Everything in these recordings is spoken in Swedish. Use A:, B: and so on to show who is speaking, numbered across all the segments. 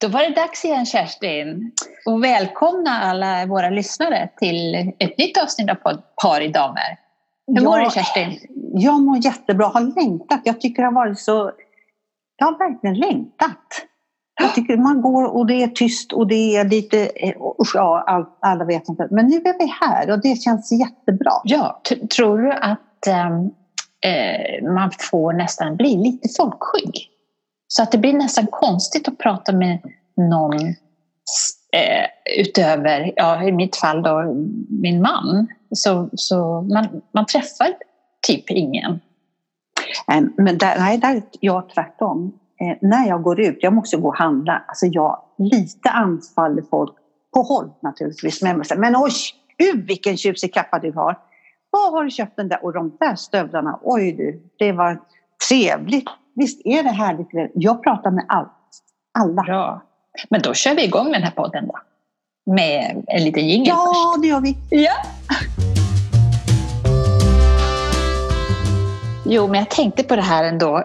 A: Då var det dags igen Kerstin. Och välkomna alla våra lyssnare till ett nytt avsnitt av Par i damer. Hur mår du Kerstin?
B: Jag mår jättebra, har längtat. Jag tycker det har varit så... Jag har verkligen längtat. Jag tycker man går och det är tyst och det är lite... eh, Usch, ja, all, alla vet inte. Men nu är vi här och det känns jättebra.
A: Ja, tror du att ehm, eh, man får nästan bli lite folkskygg? Så att det blir nästan konstigt att prata med någon eh, utöver, ja i mitt fall då min man. Så, så man, man träffar typ ingen.
B: Ehm, men där, nej, där är jag tvärtom. Eh, när jag går ut, jag måste gå och handla, alltså jag lite anfaller folk på håll naturligtvis. Men, men oj, gud vilken tjusig kappa du har. Var har du köpt den där? Och de där stövlarna, oj du, det var trevligt. Visst är det härligt? Jag pratar med allt, alla.
A: Bra. Men då kör vi igång den här podden då. Med en liten jingel först.
B: Ja, det gör vi.
A: Ja. Jo, men jag tänkte på det här ändå, eh,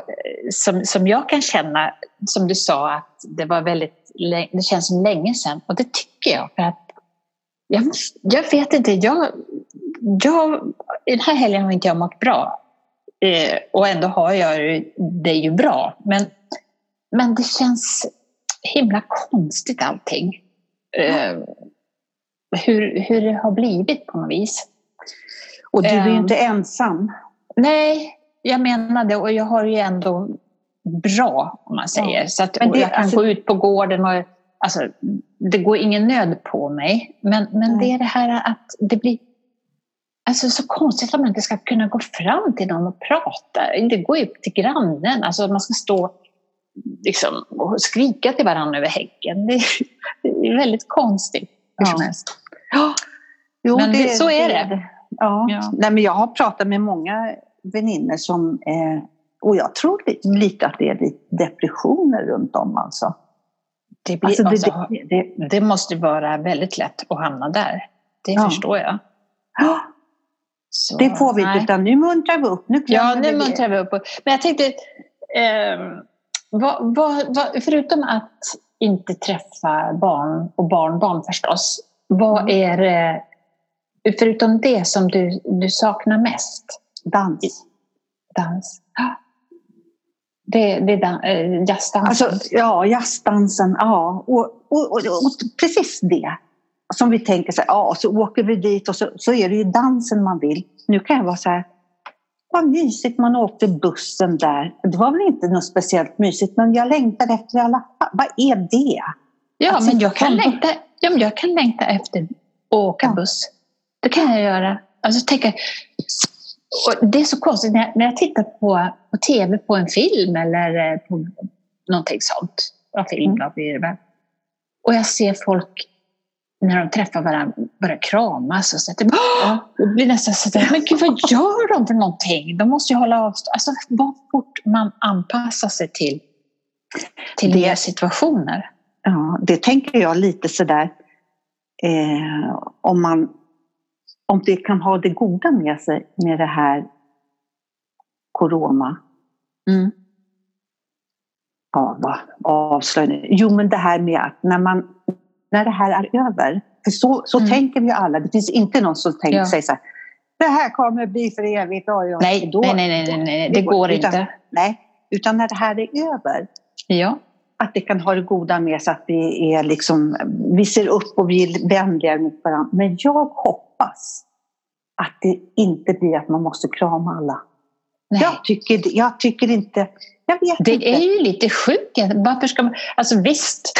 A: som, som jag kan känna, som du sa, att det var väldigt, det känns som länge sedan. Och det tycker jag, för att jag, jag vet inte, jag, jag, den här helgen har inte jag mått bra. Eh, och ändå har jag det ju bra. Men, men det känns himla konstigt allting. Eh, hur, hur det har blivit på något vis.
B: Och du är ju
A: Ehm.
B: inte ensam.
A: Nej, jag menar det och jag har ju ändå bra om man säger.
B: Ja.
A: Så att
B: Men det-
A: jag kan
B: alltså-
A: gå ut på gården och alltså, det går ingen nöd på mig. Men, men det är det här att det blir alltså, så konstigt att man inte ska kunna gå fram till någon och prata. Det går ju till grannen, alltså man ska stå liksom, och skrika till varandra över häcken. Det är, det är väldigt konstigt. Hur som
B: Ja.
A: helst.
B: Jo,
A: Men det- så är det.
B: Ja.
A: Ja.
B: Nej, men jag har pratat med många vänner som... Eh, och jag tror li- lite att det är lite depressioner runt om alltså.
A: Det, blir,
B: alltså, det,
A: alltså,
B: det, det,
A: Det måste vara väldigt lätt att hamna där. Det
B: Ja.
A: förstår jag.
B: Ja,
A: Så,
B: det får vi inte, utan nu muntrar vi upp. Nu
A: Ja, nu
B: vi
A: muntrar vi upp. Men jag tänkte, eh, vad, vad, vad, förutom att inte träffa barn och barnbarn förstås, vad
B: Mm.
A: är det, förutom det som du, du saknar mest?
B: Dans.
A: Dans? Det, det är dan, eh, jazzdansen?
B: Alltså, ja, jazzdansen, ja. Och, och, och, och precis det. Som vi tänker så här, ja, så åker vi dit och så, så är det ju dansen man vill. Nu kan jag vara så här, vad mysigt man åkte bussen där. Det var väl inte något speciellt mysigt, men jag längtar efter i alla fall. Vad är det?
A: Ja,
B: Att
A: men jag kan, längta, ja, men jag kan längta efter att åka
B: Ja.
A: buss. Det kan jag göra. Alltså, tänka, och det är så konstigt när jag, när jag tittar på, på tv på en film eller eh, på någonting sånt. Ja, film
B: Mm.
A: då blir det väl. Och jag ser folk när de träffar varandra börja kramas och så att det, det blir nästan så där, men gud vad gör de för någonting? De måste ju hålla avstånd. Alltså vad fort man anpassar sig till, till
B: Det-
A: nya situationer.
B: Ja, det tänker jag lite sådär. Eh, om, man, om det kan ha det goda med sig med det här corona.
A: Mm.
B: Ja, vad avslöjande. Jo, men det här med att när, man, när det här är över. För så, så
A: Mm.
B: tänker vi ju alla. Det finns inte någon som tänker
A: Ja.
B: sig så här. Det här kommer bli för evigt. Oj, oj.
A: Nej,
B: Då-
A: nej, nej, nej, nej, nej, det går
B: utan,
A: inte.
B: Nej, utan när det här är över.
A: Ja.
B: Att det kan ha det goda med sig att vi, är liksom, vi ser upp och är vänligare mot varandra. Men jag hoppas att det inte blir att man måste krama alla.
A: Nej.
B: Jag tycker, jag tycker inte... Vet inte.
A: Det är ju lite sjukt. Varför ska man, alltså visst,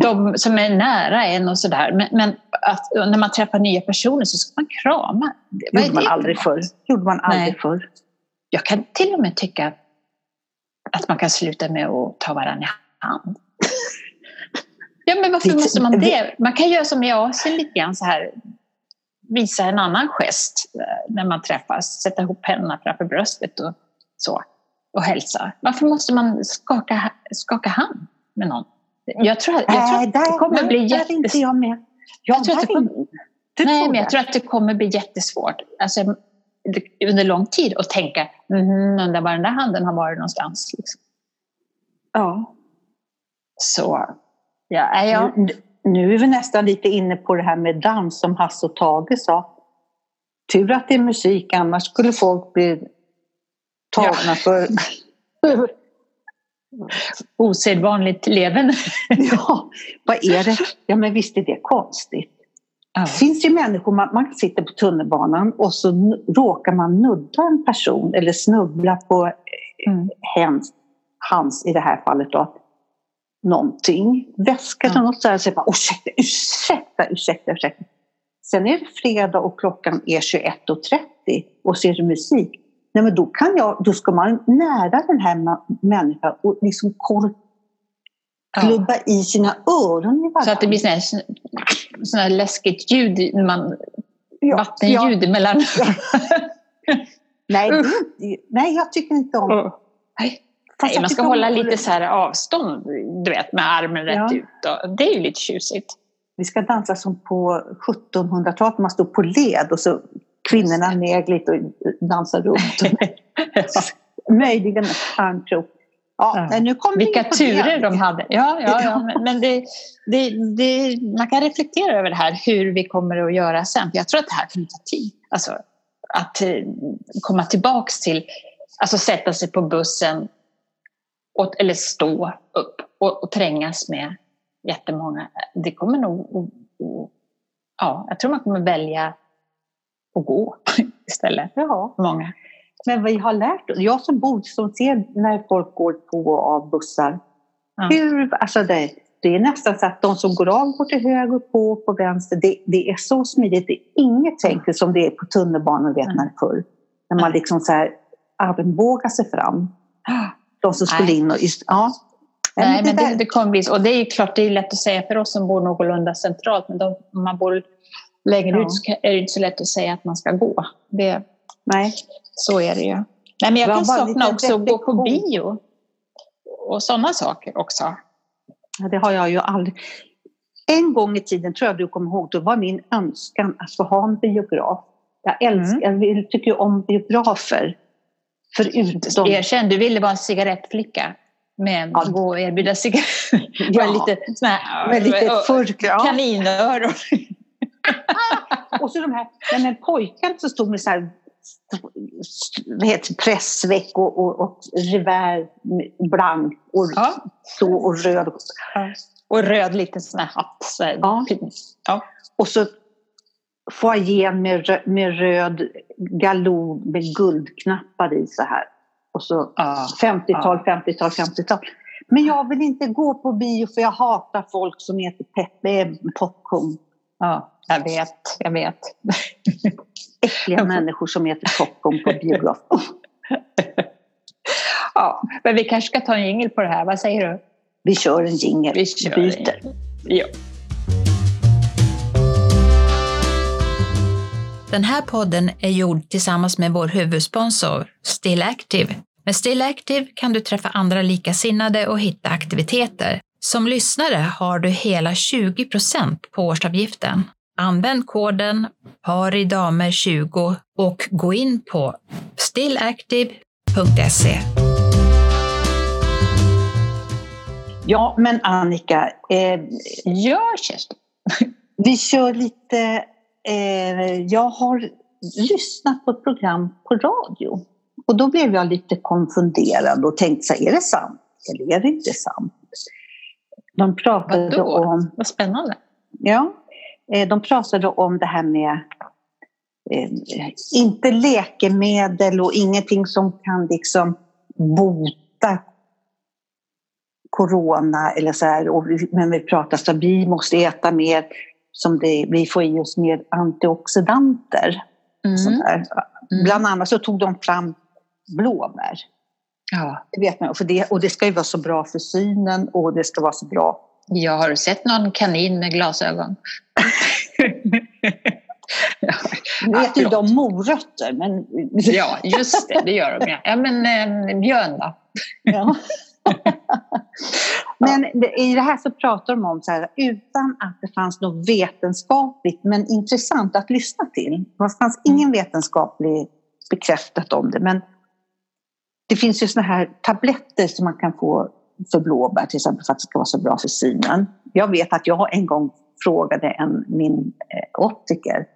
A: de som är nära en och sådär, men, men att, när man träffar nya personer så ska man krama. Vad
B: gjorde man
A: det
B: aldrig förr. gjorde man aldrig
A: Nej.
B: förr.
A: Jag kan till och med tycka att man kan sluta med att ta varandra i hand. Ja, men varför
B: Det-
A: måste man
B: det-
A: det? Man kan göra som i Asien lite grann så här. Visa en annan gest eh, när man träffas. Sätta ihop händerna framför bröstet och så. Och hälsa. Varför måste man skaka, skaka hand med någon? Jag tror, jag tror att det kommer bli jättes...
B: inte jag med.
A: Jag tror att det kommer- Nej, men jag tror att det kommer bli jättesvårt. Alltså, under lång tid att tänka, mm, undrar var den där handen har varit någonstans. Liksom.
B: Ja.
A: Så Ja, ja.
B: Nu, nu är vi nästan lite inne på det här med dans som Hasse och Tage sa. Tur att det är musik, annars skulle folk bli tagna ja. för
A: osedvanligt leven.
B: ja, vad är det? Ja, men visst är det konstigt. Ja. Det finns ju människor, man, man sitter på tunnelbanan och så råkar man nudda en person eller snubbla på mm. hens, hans i det här fallet då, någonting, väska eller något sådär. Så bara, ursäkta, ursäkta, ursäkta, ursäkta. Sen är det fredag och klockan är 21.30 och ser du musik. Nej, men då, kan jag, då ska man nära den här människan och liksom klubba ja. i sina öron i varandra.
A: Så att det blir sådana sån här läskigt ljud, man, ja, vattenljud ja. mellan...
B: nej, det, nej, jag tycker inte om... Uh.
A: Nej. Nej, man ska hålla lite så här avstånd, du vet, med armen rätt ja. ut. Och det är ju lite tjusigt.
B: Vi ska dansa som på 1700-talet, man stod på led och så kvinnorna neg lite och dansade runt. Möjligen armkrok.
A: Ja, ja. Nu kom Vilka turer de hade. Ja, ja, ja. men det, det, det, man kan reflektera över det här, hur vi kommer att göra sen. jag tror att det här kommer ta tid. Alltså, att eh, komma tillbaks till, alltså sätta sig på bussen och, eller stå upp och, och trängas med jättemånga. Det kommer nog att, ja, jag tror man kommer välja att gå istället.
B: Ja.
A: Många.
B: Men vi har lärt oss, jag som bor som ser när folk går på och av bussar. Ja. Hur, alltså det, det är nästan så att de som går av går till höger och på på vänster. Det, det är så smidigt. Det är inget enkelt som det är på tunnelbanan vet man förr. När man liksom så här armbågar sig fram. De som skulle in och ja.
A: Nej, men det, det kommer bli så. Och det är klart, det är lätt att säga för oss som bor någorlunda centralt. Men de, om man bor längre ja. ut är det inte så lätt att säga att man ska gå. Det,
B: Nej.
A: Så är det ju. Nej, men jag kan sakna också att gå på bio. Och sådana saker också.
B: Ja, det har jag ju aldrig. En gång i tiden, tror jag du kommer ihåg, då var min önskan att få ha en biograf. Jag älskar, mm. jag tycker om biografer.
A: Förutom... Erkänn, du ville vara en cigarettflicka. Men ja. gå och erbjuda cigaretter. Ja. lite sån här,
B: med lite förk, ja.
A: kaninöron.
B: och så de här nej, men pojkarna som stod med så här vad heter pressväck och, och, och revär blank och, ja. så, och röd.
A: Ja. Och röd liten sån här hatt. Så här.
B: Ja. ja. Och så foajén med, med röd galon med guldknappar i så här. Och så ja. 50-tal, 50-tal, 50-tal. Men jag vill inte gå på bio för jag hatar folk som äter peppe, popcorn.
A: Ja, jag vet, jag vet.
B: Äckliga människor som äter popcorn på biograf.
A: ja, men vi kanske ska ta en jingel på det här. Vad säger du?
B: Vi kör en jingel.
A: Vi kör byter. Ja. Den här podden är gjord tillsammans med vår huvudsponsor Still Active. Med Still Active kan du träffa andra likasinnade och hitta aktiviteter. Som lyssnare har du hela 20% på årsavgiften. Använd koden paridamer20 och gå in på stillactive.se.
B: Ja, men Annika. Eh,
A: ja, Kerstin.
B: vi kör lite... Eh, jag har lyssnat på ett program på radio. Och då blev jag lite konfunderad och tänkte så är det sant eller är det inte sant?
A: De pratade Vadå? om... Vad spännande.
B: Ja, de pratade om det här med eh, inte läkemedel och ingenting som kan liksom bota corona eller så här. Och, men vi om att vi måste äta mer, som det, vi får i oss mer antioxidanter. Mm. Mm. Bland annat så tog de fram blåbär.
A: Ja.
B: Det vet man, för det, och det ska ju vara så bra för synen och det ska vara så bra
A: jag har sett någon kanin med glasögon.
B: ja, nu äter ju de morötter. Men...
A: ja, just det, det gör de. Ja, ja men eh, björn då? ja.
B: men i det här så pratar de om så här, utan att det fanns något vetenskapligt men intressant att lyssna till. Det fanns ingen vetenskaplig bekräftat om det men det finns ju såna här tabletter som man kan få för blåbär till exempel för att det ska vara så bra för synen. Jag vet att jag en gång frågade en, min eh, optiker.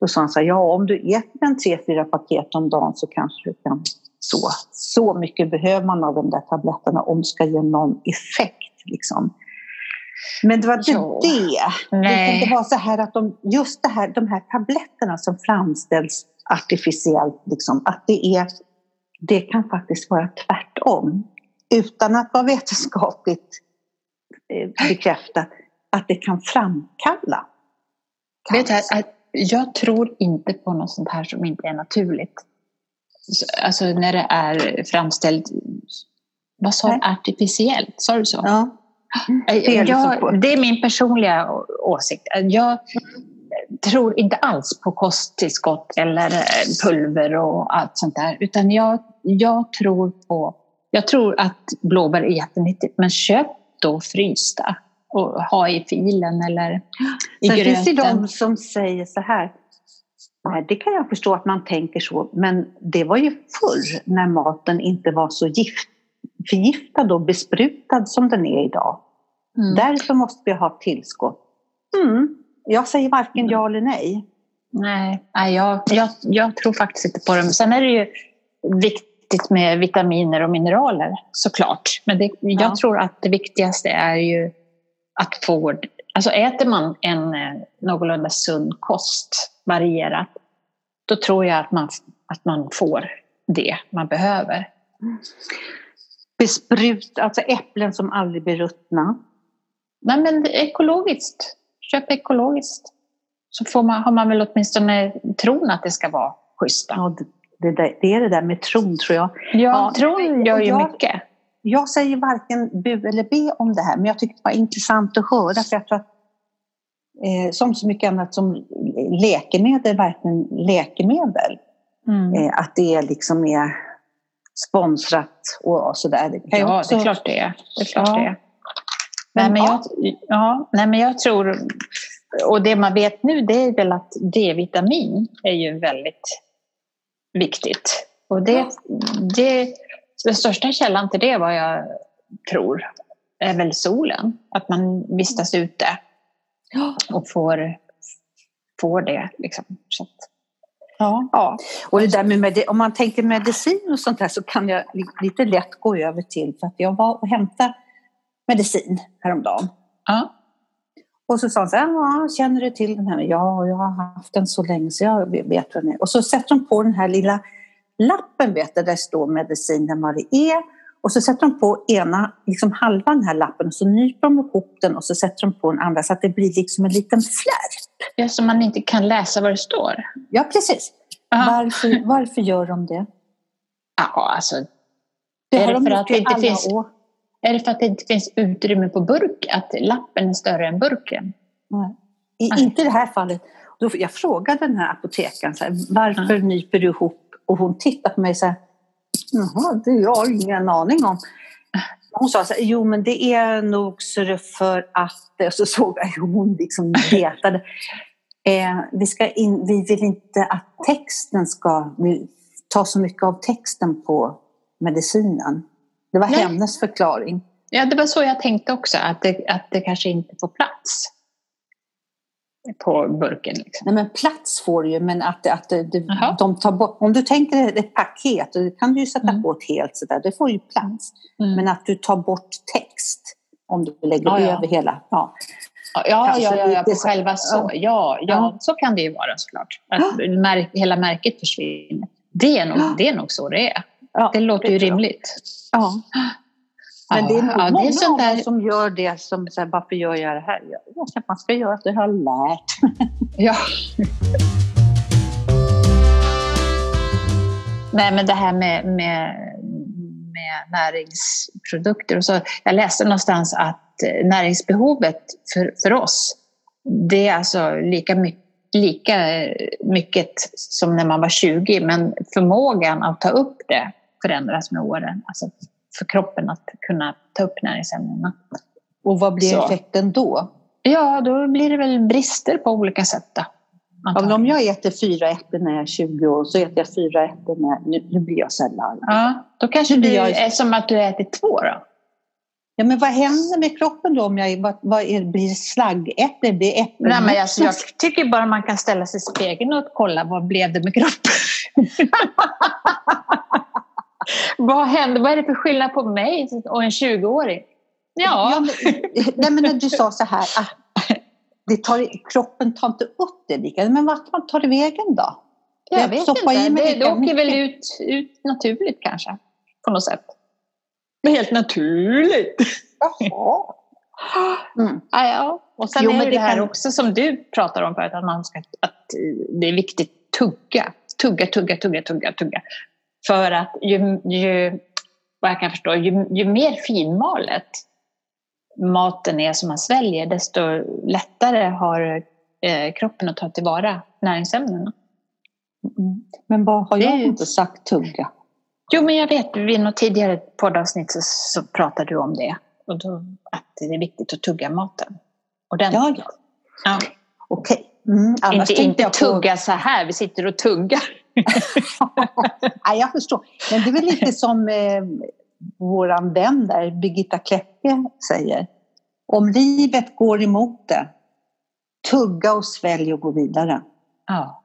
B: Då sa han så här, ja om du äter en tre, fyra paket om dagen så kanske du kan så. Så mycket behöver man av de där tabletterna om det ska ge någon effekt. Liksom. Men det var inte
A: Jo.
B: det.
A: Nej.
B: Det var så här att de, just det här, de här tabletterna som framställs artificiellt, liksom, att det, är, det kan faktiskt vara tvärtom. Utan att vara vetenskapligt eh, bekräftat, att det kan framkalla
A: Vet du,
B: cancer.
A: jag tror inte på något sånt här som inte är naturligt. Så- Alltså när det är framställt, vad sa du, artificiellt? Sa du så?
B: Ja.
A: Det
B: är
A: är,
B: liksom på-
A: jag, det är min personliga åsikt. Jag tror inte alls på kosttillskott eller eh, pulver och allt sånt där. Utan jag, jag tror på... Jag tror att blåbär är jättenyttigt, men köp då frysta och ha i filen eller i
B: Sen finns det
A: gröten.
B: de som säger så här, nej, det kan jag förstå att man tänker så, men det var ju förr när maten inte var så gift, förgiftad och besprutad som den är idag.
A: Mm.
B: Därför måste vi ha tillskott. Mm. Jag säger varken ja eller nej.
A: Nej, nej jag, jag, jag tror faktiskt inte på det. Men sen är det ju viktigt med vitaminer och mineraler såklart. Men det, jag
B: Ja.
A: tror att det viktigaste är ju att få... Alltså äter man en eh, någorlunda sund kost, varierat, då tror jag att man, att man får det man behöver.
B: Besprut, alltså äpplen som aldrig blir ruttna.
A: Nej, men ekologiskt. Köp ekologiskt. Så får man, har man väl åtminstone tron att det ska vara schyssta.
B: Ja, det, där, det är det där med tron tror jag.
A: Ja,
B: Ja,
A: tron gör ju
B: jag-
A: mycket.
B: Jag säger varken bu eller be om det här, men jag tycker det var intressant att höra för jag tror att eh, som så mycket annat som läkemedel verkligen läkemedel.
A: Mm.
B: Eh, att det liksom är sponsrat och sådär. Ju
A: Ja,
B: också-
A: det är klart det är. Det är, klart
B: Ja.
A: det är. Nej, men jag, ja, nej, men jag tror... Och det man vet nu det är väl att D-vitamin är ju väldigt viktigt. Och det, det, den största källan till det, vad jag tror, är väl solen. Att man vistas ute och får, får det. Liksom. Så
B: Ja.
A: ja.
B: Och det där med om man tänker medicin och sånt här så kan jag li- lite lätt gå över till, för att jag var och hämtade medicin häromdagen.
A: Ja.
B: Och så sa han så här, ja, känner du till den här? Ja, jag har haft den så länge så jag vet vad den är. Och så sätter de på den här lilla lappen, vet du, där det står medicinen vad det är. Och så sätter de på ena, liksom halva den här lappen och så nyper de ihop den och så sätter de på den andra så att det blir liksom en liten flärp.
A: Ja, så man inte kan läsa vad det står.
B: Ja, precis. Varför, varför gör de det?
A: Ja, alltså,
B: Det
A: Är
B: har
A: det
B: de
A: för
B: gjort
A: att det
B: i
A: inte
B: alla
A: finns-
B: år.
A: Är det för att det inte finns utrymme på burk? Att lappen är större än burken?
B: Nej. I,
A: Nej.
B: Inte i det här fallet. Då, jag frågade den här apotekaren så här, varför nyper du ihop? Och hon tittade på mig så här, jaha, det har jag ingen aning om. Hon sa så här, jo men det är nog så för att, och så såg jag hur hon liksom letade. Eh, vi, ska in, vi vill inte att texten ska vi ta så mycket av texten på medicinen. Det var
A: Nej.
B: hennes förklaring.
A: Ja, det var så jag tänkte också, att det, att det kanske inte får plats på burken. Liksom.
B: Nej men plats får du ju men att, att det, det,
A: Jaha.
B: de tar bort, om du tänker ett paket, då kan du ju sätta
A: Mm.
B: på ett helt sådär, det får ju plats.
A: Mm.
B: Men att du tar bort text, om du lägger
A: Ja, ja.
B: över hela. Ja.
A: Ja, ja,
B: Kanske
A: ja, ja, ja på
B: så-
A: själva så. Ja, ja, så kan det ju vara såklart. Att märk, hela märket försvinner. Det är, nog, det är nog så det är.
B: Ja,
A: Det låter ju
B: tror jag.
A: rimligt.
B: Ja. Men det är nog
A: ja,
B: många
A: det är sånt där,
B: som gör det som säger varför gör jag det här? Jag att man ska göra det jag har lärt.
A: Ja. Nej, men det här med, med, med näringsprodukter. Och så, jag läste någonstans att eh, näringsbehovet för, för oss, det är alltså lika mycket lika mycket som när man var 20, men förmågan att ta upp det förändras med åren. Alltså för kroppen att kunna ta upp näringsämnena.
B: Och vad blir
A: Så.
B: effekten då?
A: Ja, då blir det väl brister på olika sätt. Då, antagligen.
B: om jag äter fyra äpplen när jag är 20 år så äter jag fyra äpplen när... Nu, nu blir jag sällan.
A: Ja, då kanske
B: blir jag-
A: är som att du äter två då.
B: Ja, men vad händer med kroppen då om jag vad, vad är, blir slaggäpple? Blir äpple
A: Nej, men alltså, jag tycker bara man kan ställa sig i spegeln och kolla vad blev det med kroppen. vad hände? Vad är det för skillnad på mig och en 20-åring? Ja.
B: ja men, nej, men när du sa så här att det tar, kroppen tar inte upp det lika, men vart tar det vägen då?
A: Jag vet inte. Det, det åker väl ut, ut naturligt kanske, på något sätt. Helt naturligt. Jaha. Mm. Ja, ja. Och sen jo, är det, det här kan... också som du pratar om förut, att, man ska, att det är viktigt att tugga. Tugga, tugga, tugga, tugga, tugga. För att ju, ju vad jag kan förstå, ju, ju mer finmalet maten är som man sväljer, desto lättare har eh, kroppen att ta tillvara näringsämnena.
B: Mm. Men vad har jag inte sagt tugga?
A: Jo, men jag vet, vid något tidigare poddavsnitt så, så pratade du om det. Och då, att det är viktigt att tugga maten ordentligt. Ja,
B: ja. Okej. Okay. Mm,
A: inte inte på... tugga så här, vi sitter och tuggar.
B: Nej, jag förstår. Men det är väl lite som eh, vår vän där, Birgitta Kläcke, säger. Om livet går emot det, tugga och svälj och gå vidare.
A: Ja.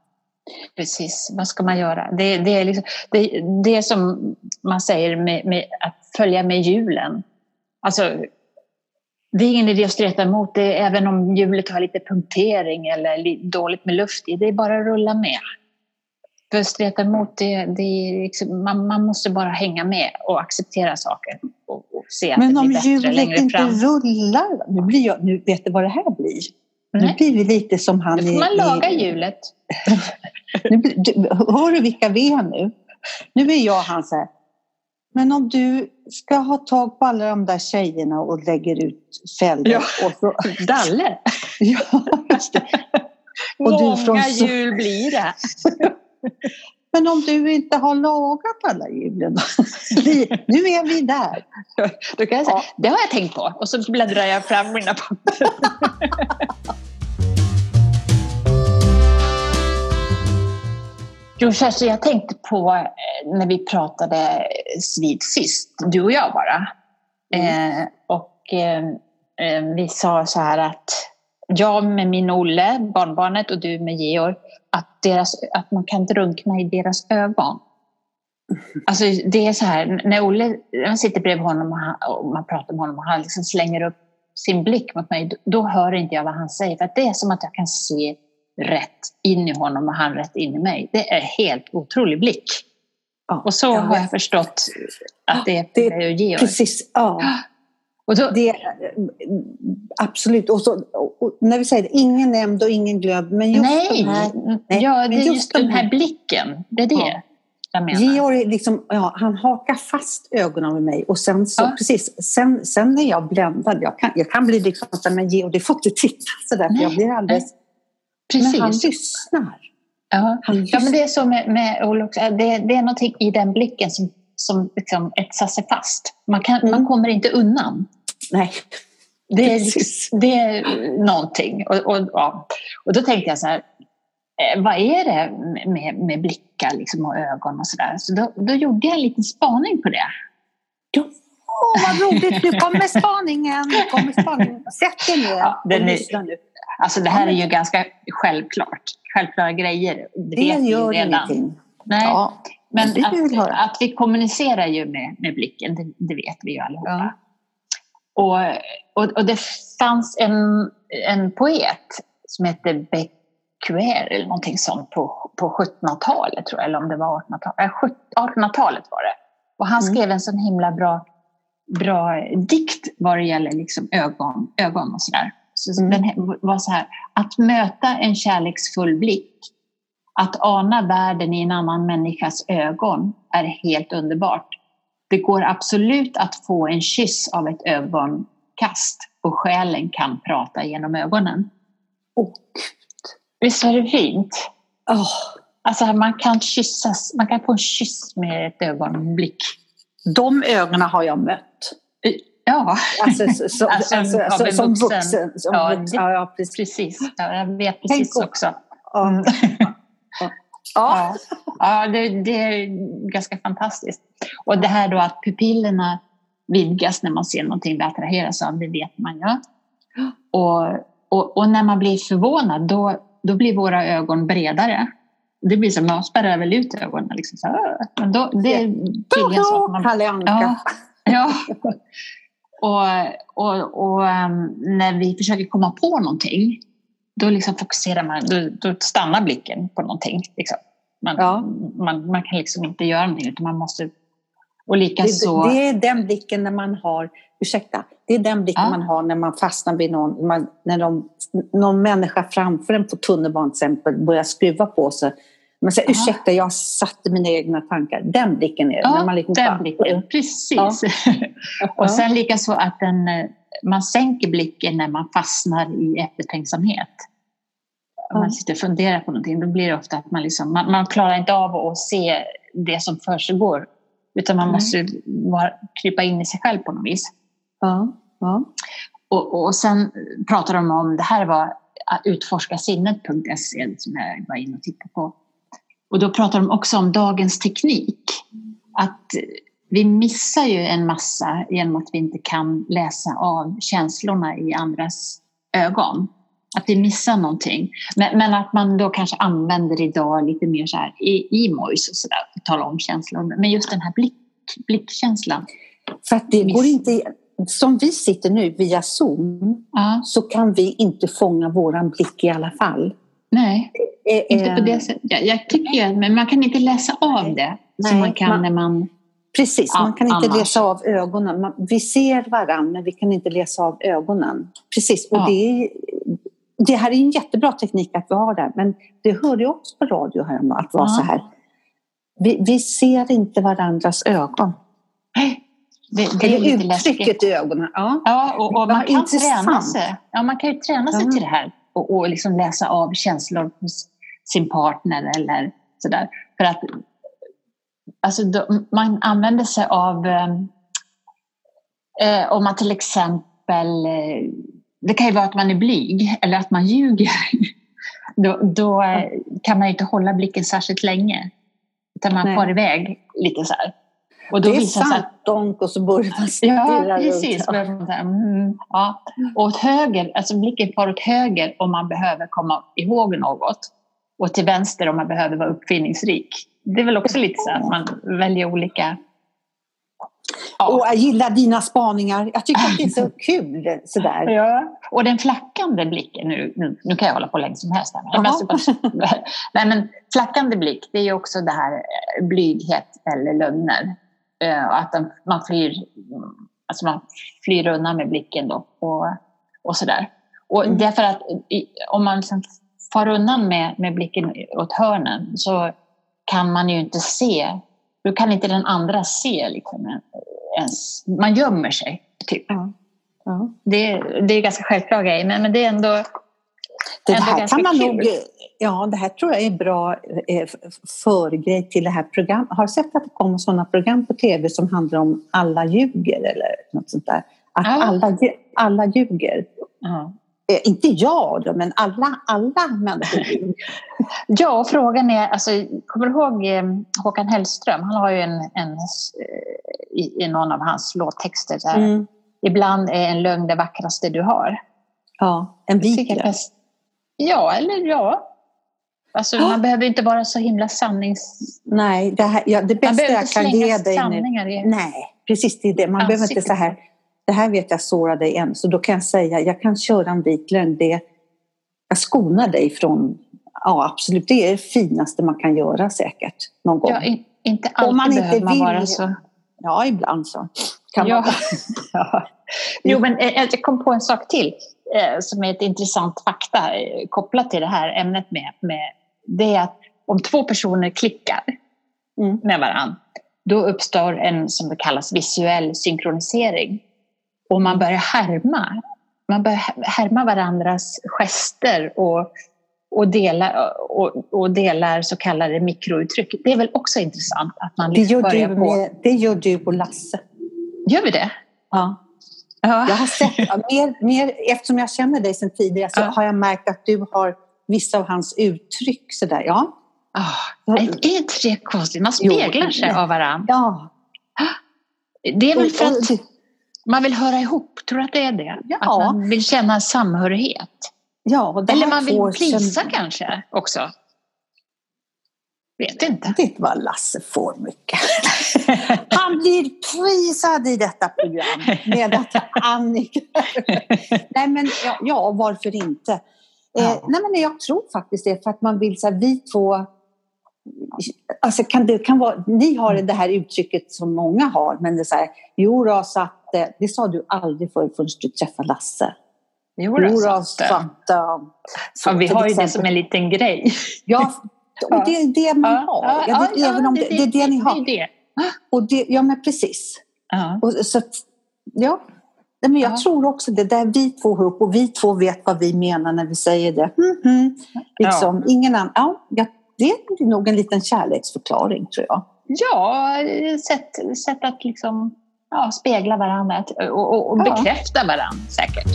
A: Precis, vad ska man göra? Det, det är liksom, det, det som man säger med, med, att följa med hjulen. Alltså, det är ingen idé att streta emot det, även om hjulet har lite punktering eller dåligt med luft i. Det är bara att rulla med. För att streta emot, det, det liksom, man, man, måste bara hänga med och acceptera saker. Och, och se att
B: Men
A: det
B: blir
A: fram. Om
B: hjulet inte rullar, nu, blir jag, nu vet du vad det här blir? Nej. Nu blir vi lite som han
A: i... Nu får man laga hjulet.
B: hör du vilka vi är nu? Nu är jag han så här. Men om du ska ha tag på alla de där tjejerna och lägger ut fälgar.
A: Ja, och så,
B: Dalle! ja, just det.
A: Och Många du från, jul blir det.
B: Men om du inte har lagat alla julen, nu är vi där.
A: Då kan jag säga, ja. det har jag tänkt på. Och så bläddrar jag fram mina papper. Jo, Kerstin, jag tänkte på eh, när vi pratade vid sist, du och jag bara. Mm. Eh, och eh, eh, vi sa så här att jag med min Olle, barnbarnet, och du med Georg, att, deras, att man kan drunkna i deras ögon. Alltså det är så här, när Olle, man sitter bredvid honom och, han, och man pratar med honom och han liksom slänger upp sin blick mot mig, då hör inte jag vad han säger. För det är som att jag kan se rätt in i honom och han rätt in i mig. Det är helt otrolig blick. Ja, och så ja, har jag förstått att det är det, och Georg.
B: Precis, ja. Och då, det, absolut. Och, så, och när vi säger det, ingen nämnd och ingen glömd. Men just
A: nej, de här, nej, ja, det är just, just den här blicken. Det är det. Ja.
B: Georg liksom, ja, han hakar fast ögonen med mig och sen så, ja. precis, sen, sen är jag bländad. Jag kan, jag kan bli liksom men Georg, det får inte titta sådär för jag blir alldeles... Precis. Men han lyssnar.
A: Ja. Han lyssnar. ja, men det är så med, med Olof, det, det är någonting i den blicken som, som liksom etsar sig fast. Man, kan, mm. man kommer inte undan.
B: Nej.
A: Det är, det är någonting. Och, och, ja. och då tänkte jag så här, eh, vad är det med, med blickar liksom och ögon och sådär? Så då, då gjorde jag en liten spaning på det.
B: Ja. Åh, vad roligt! Nu kommer spaningen! Nu kommer spaningen. Sätt dig ner ja, och lyssna nu.
A: Alltså det här är ju ganska självklart. Självklara grejer.
B: Det, det gör ingenting.
A: Nej. Ja, men att, att, vi kommunicerar ju med, med blicken, det, det vet vi ju allihopa. Ja. Och, och, och, det fanns en, en poet som hette Becquer eller någonting sånt på, på 1700-talet tror jag, eller om det var 1800-talet. 1800-talet var det. Och han mm. skrev mm. en sån himla bra, bra dikt vad det gäller liksom ögon, ögon och sådär. Så mm. Den var så här, att möta en kärleksfull blick, att ana världen i en annan människas ögon är helt underbart. Det går absolut att få en kyss av ett ögonkast och själen kan prata genom ögonen.
B: Oh,
A: Visst är det fint?
B: Oh.
A: Alltså man kan kyssas, man kan få en kyss med ett ögonblick.
B: De ögonen har jag mött.
A: Ja,
B: alltså, så, alltså, alltså, alltså, som vuxen. som
A: ja, vuxen. Ja, precis. precis. Ja, jag vet precis Tänk också. Mm. Ja, ja. det, det, är ganska fantastiskt. Och det här då att pupillerna vidgas när man ser någonting vi attraheras av, det vet man ju. Och, och, och, när man blir förvånad då, då blir våra ögon bredare. Det blir som att man spärrar väl ut ögonen. Liksom så Men då, det är tydligen så att man...
B: Kalle Anka.
A: Ja, ja. Och, och, och um, när vi försöker komma på någonting då liksom fokuserar man, då, då stannar blicken på någonting. Liksom. Man, ja. man, man kan liksom inte göra någonting utan man måste och likaså...
B: Det, det är den blicken när man har, ursäkta, det är den blicken ja. man har när man fastnar vid någon, man, när de, någon människa framför en på tunnelbanan till exempel börjar skruva på sig. Man säger, ja. ursäkta, jag satte mina egna tankar. Den blicken är det.
A: Ja,
B: när man
A: liksom den blicken, precis. Och sen likaså att den, man sänker blicken när man fastnar i eftertänksamhet. Om man sitter och funderar på någonting, då blir det ofta att man, liksom, man, man klarar inte av att se det som försiggår utan man måste bara krypa in i sig själv på något vis.
B: Ja, ja.
A: Och, och sen pratar de om, det här var utforskasinnet.se som jag var inne och tittade på. Och då pratar de också om dagens teknik. Att vi missar ju en massa genom att vi inte kan läsa av känslorna i andras ögon. Att vi missar någonting. Men, men att man då kanske använder idag lite mer så här emojis och sådär för att tala om känslor. Men just den här blick, blickkänslan.
B: För att det går inte, som vi sitter nu via Zoom ja. så kan vi inte fånga våran blick i alla fall.
A: Nej, eh, inte på det sättet. Jag, jag tycker men man kan inte läsa av det Nej, som man kan man, när man...
B: Precis, ja, man kan inte annars. läsa av ögonen. Man, vi ser varandra men vi kan inte läsa av ögonen. Precis, och ja. det, det här är en jättebra teknik att vi har där men det hörde jag också på radio här att vara ja. så här. Vi, vi, ser inte varandras ögon.
A: Det, det är
B: lite uttrycket i ögonen. Ja,
A: ja och, och man, kan träna sig. Ja, man kan ju träna sig ja. till det här och, och liksom läsa av känslor hos sin partner eller sådär. För att alltså, då, man använder sig av ehm, eh, om man till exempel eh, det kan ju vara att man är blyg eller att man ljuger. Då, då eh, kan man inte hålla blicken särskilt länge. Utan man Nej. far iväg lite så här.
B: Och då det är sant, att, donk, och så börjar man
A: stirra Ja, precis. Runt. Mm, ja. Och åt höger, alltså blicken far åt höger om man behöver komma ihåg något. Och till vänster om man behöver vara uppfinningsrik. Det är väl också lite så att man väljer olika
B: Ja. Och jag gillar dina spaningar. Jag tycker att det är så kul. Sådär.
A: Ja. Och den flackande blicken, nu, nu, nu kan jag hålla på länge som helst. Här, men, Nej, men flackande blick, det är ju också det här eh, blyghet eller lögner. Uh, att den, man, flyr, alltså man flyr undan med blicken då och, och sådär. Och mm. därför att om man liksom far undan med, med blicken åt hörnen så kan man ju inte se, då kan inte den andra se liksom, ens, man gömmer sig. Typ. Ja. Ja. Det, det är ganska självklara grejer men, men det är ändå
B: det här kan man nog, ja det här tror jag är bra eh, förgrej till det här programmet. Har du sett att det kommer sådana program på tv som handlar om alla ljuger eller något sånt där? Att alla, alla ljuger. Ja. Eh, inte jag då, men alla, alla människor.
A: ja, frågan är, alltså, kommer du ihåg eh, Håkan Hellström? Han har ju en, en i, i någon av hans låttexter. Så mm. Ibland är en lögn det vackraste du har.
B: Ja, en vit
A: Ja, eller ja. Alltså, oh. Man behöver inte vara så himla sannings...
B: Nej, det, här, ja, det bästa jag kan ge dig nu... I... Nej, precis det är det. Man behöver inte så här, det här vet jag sårar dig än, så då kan jag säga, jag kan köra en vit lögn. Det, jag skonar dig från, ja absolut, det är det finaste man kan göra säkert någon gång. Ja,
A: inte alltid Om man inte behöver man vill, vara så...
B: Ja, ibland så. Kan
A: ja. Man... ja. Jo, men eh, jag kom på en sak till eh, som är ett intressant fakta eh, kopplat till det här ämnet med, med det är att om två personer klickar mm. med varandra då uppstår en som det kallas visuell synkronisering och man börjar härma. Man börjar härma varandras gester och, och, delar, och, och delar så kallade mikrouttryck. Det är väl också intressant att man
B: liksom det, gör du på... Med, det gör du och Lasse.
A: Gör vi det?
B: Ja. ja. Jag har sett, mer, mer, eftersom jag känner dig sedan tidigare så ja. har jag märkt att du har vissa av hans uttryck sådär. Ja.
A: Oh, är inte det konstigt? Man speglar jo, sig av varandra.
B: Ja.
A: Det är väl för att Man vill höra ihop, tror du att det är det?
B: Ja.
A: Att man vill känna samhörighet?
B: Ja,
A: Eller man vill plisa känna... kanske också? Vet inte.
B: Vet vad Lasse får mycket. Han blir prisad i detta program med att Annika... nej men ja, ja varför inte? Eh, ja. Eh, nej men jag tror faktiskt det för att man vill så här, vi två Alltså kan det kan vara, ni har det här uttrycket som många har, men det är så här, jo då, så att, eh, det sa du aldrig förr förrän du träffade Lasse.
A: Jo då, så att, ja, vi har ju det som en liten grej.
B: Ja, och det är det man har. Ja, det, även om det, det, är det ni har. Det det. Och det, ja, men precis. Ja. Och, så att, ja. Nej, men jag ja. tror också det där vi två har upp och vi två vet vad vi menar när vi säger det. Mm -hmm. liksom, ja. ingen annan. Ja, det är nog en liten kärleksförklaring tror jag.
A: Ja, sätt, sätt att liksom, ja, spegla varandra och, och, och bekräfta varandra säkert.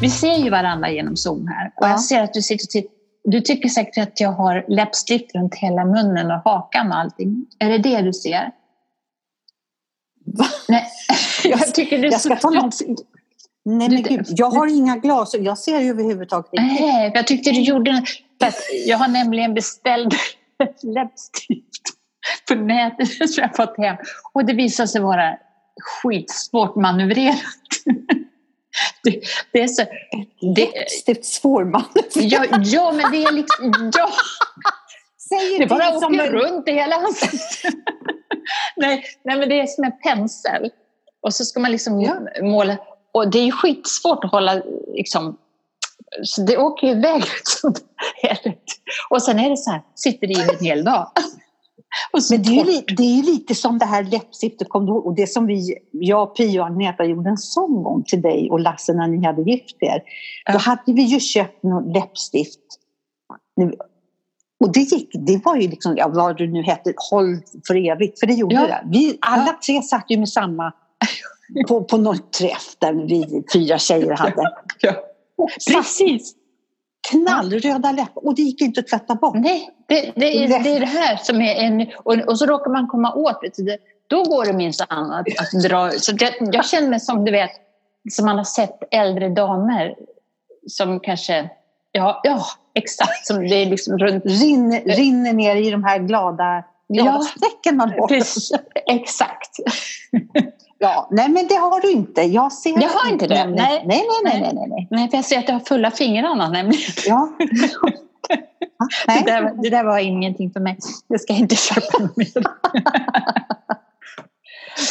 A: Vi ser ju varandra genom Zoom här och ja. jag ser att du sitter och tittar. Du tycker säkert att jag har läppstift runt hela munnen och hakan och allting. Är det det du ser?
B: Va? Nej, jag tycker du jag ska ta något. Nej men gud, jag har inga glas och jag ser ju överhuvudtaget
A: inte. Nej, jag tyckte du gjorde Jag har nämligen beställt läppstift på nätet som jag fått hem och det visade sig vara skitsvårt manövrerat.
B: Det, det är så... Det, svårmanövrerat.
A: Ja, ja, men det är liksom... Ja. Säger det bara åker som... runt i hela ansiktet. nej, nej, men det är som en pensel. Och så ska man liksom ja. måla och det är ju skitsvårt att hålla liksom, så det åker ju iväg. Liksom, och sen är det så här, sitter i en hel dag.
B: Men det är, ju, det är ju lite som det här läppstiftet, kom du? Och det som vi, jag, Pia och Agneta gjorde en sån gång till dig och Lasse när ni hade gift er. Då hade vi ju köpt något läppstift. Och det gick, det var ju liksom, ja, vad det nu hette, håll för evigt, för det gjorde ja. det. Vi alla tre satt ju med samma på, på någon träff där vi fyra tjejer hade. Ja,
A: precis.
B: Knallröda läppar och det gick inte att tvätta bort.
A: Nej, det, det, är, det är det här som är en... Och, och så råkar man komma åt det. Då går det minsann att, att dra... Så det, jag känner mig som du vet, som man har sett äldre damer som kanske... Ja, ja exakt. Som det är liksom runt...
B: Rinner, rinner ner i de här glada, glada ja, strecken man har.
A: Precis, exakt.
B: Ja, nej men det har du inte. Jag ser
A: Jag har inte det?
B: Nej. Nej, nej, nej, nej, nej, nej.
A: Nej, för jag ser att du har fulla fingrarna nämligen.
B: Ja.
A: nej. Det, där, det där var ingenting för mig. Det ska jag inte köpa mer.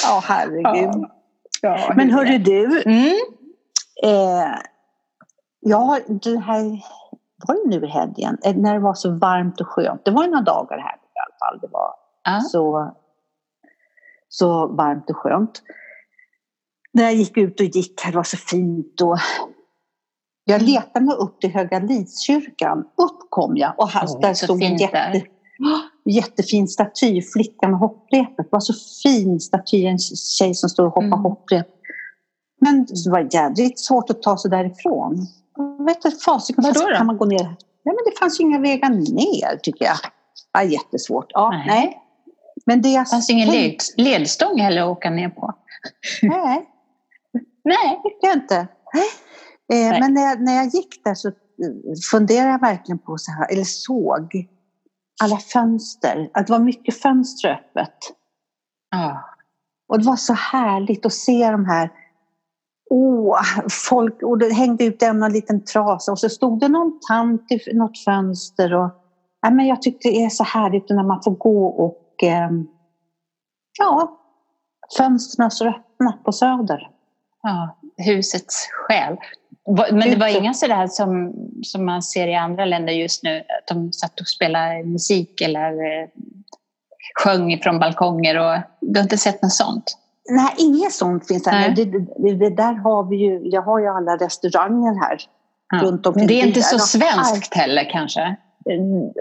B: Ja, herregud. Ja. Ja, men hörru du. Mm. Eh, ja, det här var det nu i helgen, eh, när det var så varmt och skönt. Det var några dagar här i alla fall. Det var ah. så så varmt och skönt. När jag gick ut och gick här, det var så fint och jag letade mig upp till Höga Lidskyrkan. Upp kom jag och här, oh, där stod en jätte, jättefin staty, flickan med hopprepet. Det var så fin staty, en tjej som står och hoppar mm. hopprep. Men det var jädrigt svårt att ta sig därifrån. vet du, fasiken, kan man gå ner? Nej, men det fanns ju inga vägar ner tycker jag. Ja, jättesvårt. Ja, nej. nej.
A: Men det jag fanns ingen led, ledstång heller att åka ner på.
B: Nej, Nej. tycker jag inte. Eh, men när jag, när jag gick där så funderade jag verkligen på så här, eller såg alla fönster. Att det var mycket fönster öppet. Ah. Och det var så härligt att se de här Åh, folk, och det hängde ut en liten trasa och så stod det någon tant i något fönster. Och, ja, men jag tyckte det är så härligt när man får gå och eh, ja, fönstren står öppna på Söder.
A: Ja, husets själ. Men det var inga sådär som, som man ser i andra länder just nu, att de satt och spelade musik eller eh, sjöng från balkonger och du har inte sett något sånt?
B: Nej, inget sånt finns här. Det, det, det, där har vi ju, jag har ju alla restauranger här.
A: Ja. Runt omkring. Det är inte så svenskt heller kanske?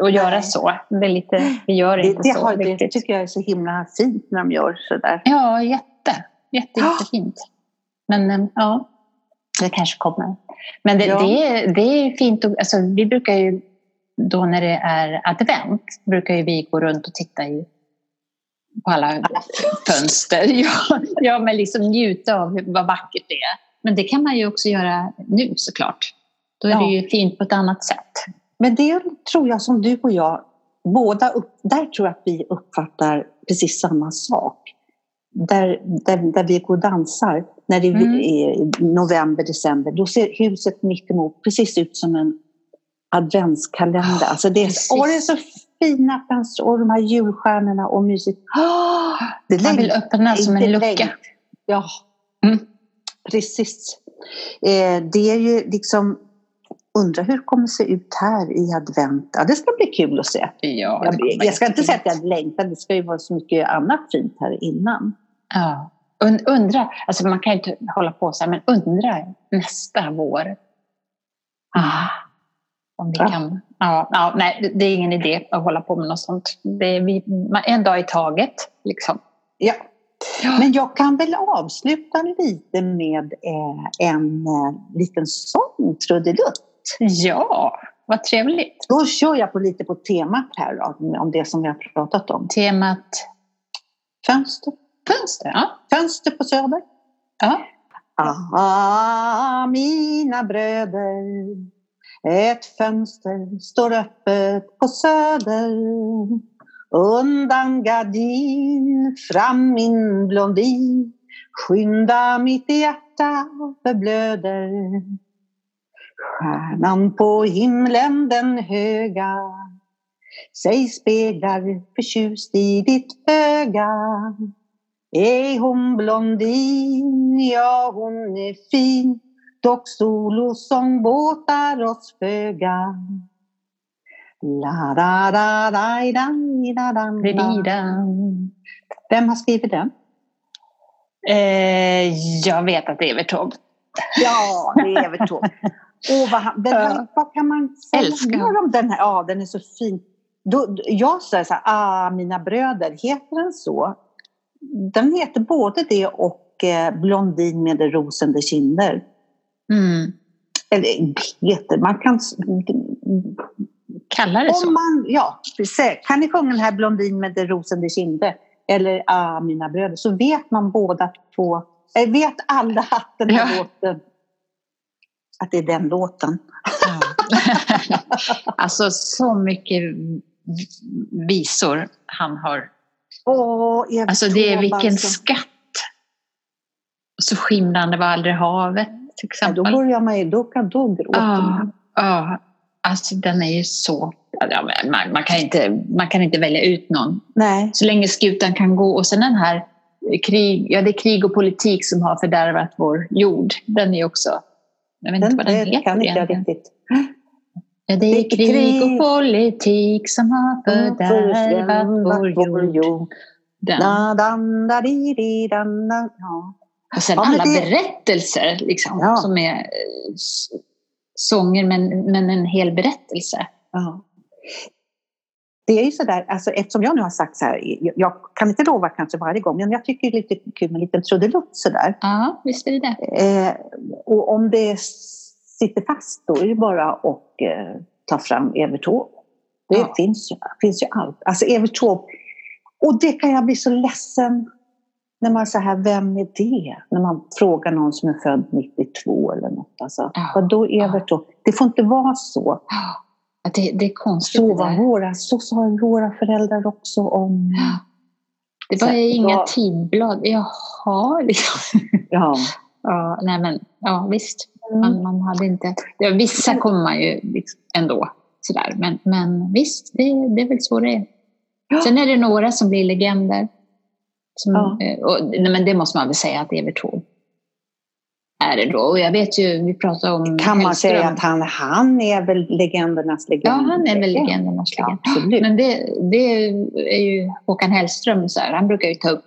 A: Att göra Nej. så. Det, är lite, vi gör inte
B: det,
A: så
B: har, Det tycker jag är så himla fint när de gör så där.
A: Ja, jätte. Jätte, jättefint. Men eh, ja, det kanske kommer. Men det, ja. det, är, det är fint. Och, alltså, vi brukar ju då när det är advent brukar ju vi gå runt och titta i på alla fönster. Ja, ja, men liksom njuta av vad vackert det är. Men det kan man ju också göra nu såklart. Då är ja. det ju fint på ett annat sätt.
B: Men det tror jag som du och jag, båda upp, där tror jag att vi uppfattar precis samma sak. Där, där, där vi går och dansar, när det mm. är november, december, då ser huset mittemot precis ut som en adventskalender. Oh, alltså det, är, åh, det är så fina fönster och de här julstjärnorna och mysigt.
A: Oh, det Man vill öppna som en lucka.
B: Ja, mm. precis. Eh, det är ju liksom Undrar hur det kommer se ut här i advent. Ja, det ska bli kul att se.
A: Ja,
B: jag, jag ska inte säga att jag längtar, det ska ju vara så mycket annat fint här innan.
A: Ja. undra, alltså man kan ju inte hålla på så här, men undra nästa vår. Ah, om vi ja. kan. Ja, ja, nej, det är ingen idé att hålla på med något sånt. Det är vi, en dag i taget. Liksom.
B: Ja. Men jag kan väl avsluta lite med eh, en eh, liten sång, trudelutt.
A: Ja, vad trevligt.
B: Då kör jag på lite på temat här då, om det som vi har pratat om.
A: Temat?
B: Fönster.
A: Fönster, ja.
B: Fönster på Söder.
A: Ja.
B: Ah, mina bröder ett fönster står öppet på Söder Undan gardin, fram min blondin Skynda mitt hjärta förblöder Stjärnan på himlen den höga sig speglar förtjust i ditt öga. Är hon blondin? Ja, hon är fin. Dock solosång båtar oss föga. La da da da da da da Vem har skrivit den?
A: Eh, jag vet att det är Evert Taube.
B: Ja, det är Evert Taube. Och vad, den här, vad kan man säga
A: Älskar.
B: om den här? Ja, den är så fin. Då, jag säger så här, ah, mina bröder, heter den så? Den heter både det och eh, Blondin med rosende kinder.
A: Mm.
B: Eller heter, man kan...
A: Kalla det så?
B: Man, ja. Kan ni sjunga den här Blondin med rosende kinder? Eller Ah, mina bröder, så vet man båda två, äh, vet alla att den här ja. låten att det är den låten. Ja.
A: alltså så mycket visor han har.
B: Åh,
A: alltså det är vilken alltså. skatt. Så skimrande var aldrig havet till exempel.
B: Ja, då börjar man ju, då kan då gråta
A: ja, ja, alltså den är ju så... Man, man, kan inte, man kan inte välja ut någon.
B: Nej.
A: Så länge skutan kan gå. Och sen den här krig, ja det är krig och politik som har fördärvat vår jord. Den är också jag vet inte vad den det heter. kan inte jag riktigt. Ja, det är krig, krig och politik som har fördärvat vår jord. Den. Och sen ja, alla det... berättelser liksom, ja. som är eh, sånger men, men en hel berättelse.
B: Ja. Det är ju sådär, alltså, eftersom jag nu har sagt så här, jag kan inte lova kanske varje gång, men jag tycker det är lite kul med en liten trudelutt sådär.
A: Ja, visst är det det.
B: Eh, och om det sitter fast då är det bara att eh, ta fram Evert. Det ja. finns, finns ju allt. Alltså Evert och det kan jag bli så ledsen när man säger här, vem är det? När man frågar någon som är född 92 eller något. Alltså, ja. Vadå Evert Taube? Det får inte vara så.
A: Ja. Det, det är konstigt.
B: Så, var våra, så sa våra föräldrar också om...
A: Det var så, inga ja. tidblad. Jaha, liksom.
B: Ja.
A: ja, nej men, ja visst. Mm. Man, man hade inte... Ja, vissa kommer man ju liksom ändå. Sådär. Men, men visst, det, det är väl så det är. Ja. Sen är det några som blir legender. Som, ja. Eh, och, nej, men det måste man väl säga att Evert Taube är det då. Och jag vet ju, vi pratar om
B: Kan man Hellström. säga att han, han är väl legendernas legend?
A: Ja, han är väl legendernas legend. Ja, absolut. Men det, det är ju Håkan Hellström, så här, han brukar ju ta upp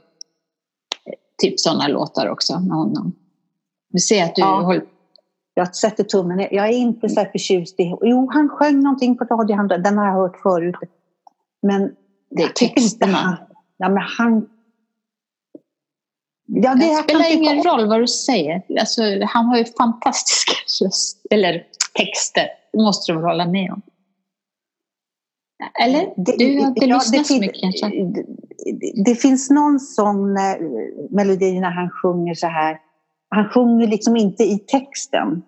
A: typ sådana låtar också med honom. Du ser att du ja. håller...
B: Jag sätter tummen ner. Jag är inte så förtjust i... Jo, han sjöng någonting på radio, den har jag hört förut. Men
A: det är texterna.
B: Ja, men han
A: Ja, det, det spelar ingen roll vad du säger. Alltså, han har ju fantastiska eller texter. Det måste du hålla med om? Eller? Du har inte
B: ja,
A: lyssnat så mycket kanske?
B: det, det finns någon sån eh, melodi när han sjunger så här. Han sjunger liksom inte i texten.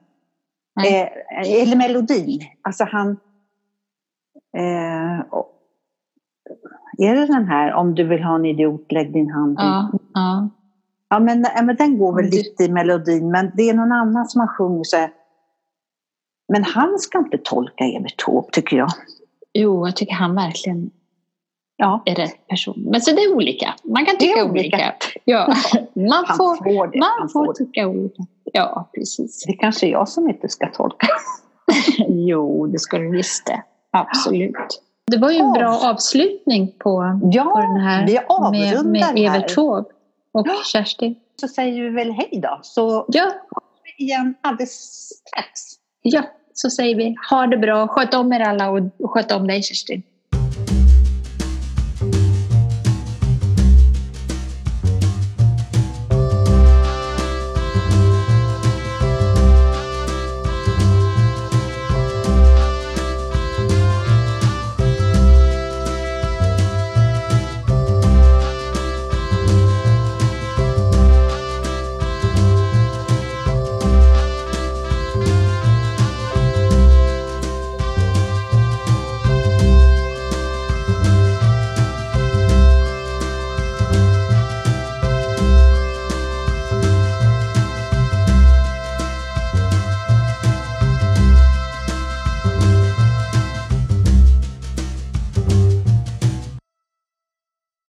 B: Eh, eller melodin. Alltså han... Eh, är det den här, om du vill ha en idiot, lägg din hand.
A: Ja, ja.
B: Ja, men, ja, men den går väl
A: du-
B: lite i melodin, men det är någon annan som har sjungit så här. Men han ska inte tolka Evert Taube, tycker jag.
A: Jo, jag tycker han verkligen
B: Ja,
A: är rätt person. Men så det är olika. Man kan
B: är
A: tycka
B: olika.
A: olika. Ja, man
B: han
A: får,
B: får det.
A: man
B: han
A: får
B: får
A: tycka olika. Ja, precis.
B: det är kanske jag som inte ska tolka.
A: Jo, det ska du visst det. Absolut. Det var ju en bra avslutning på, på
B: Ja,
A: den här
B: vi
A: med,
B: avrundar
A: med. Evert Taube och
B: Ja.
A: Kerstin.
B: Så säger vi väl hej då, så
A: Ja,
B: igen alldeles strax.
A: ja, så säger vi ha det bra. Sköt om er alla och sköt om dig Kerstin.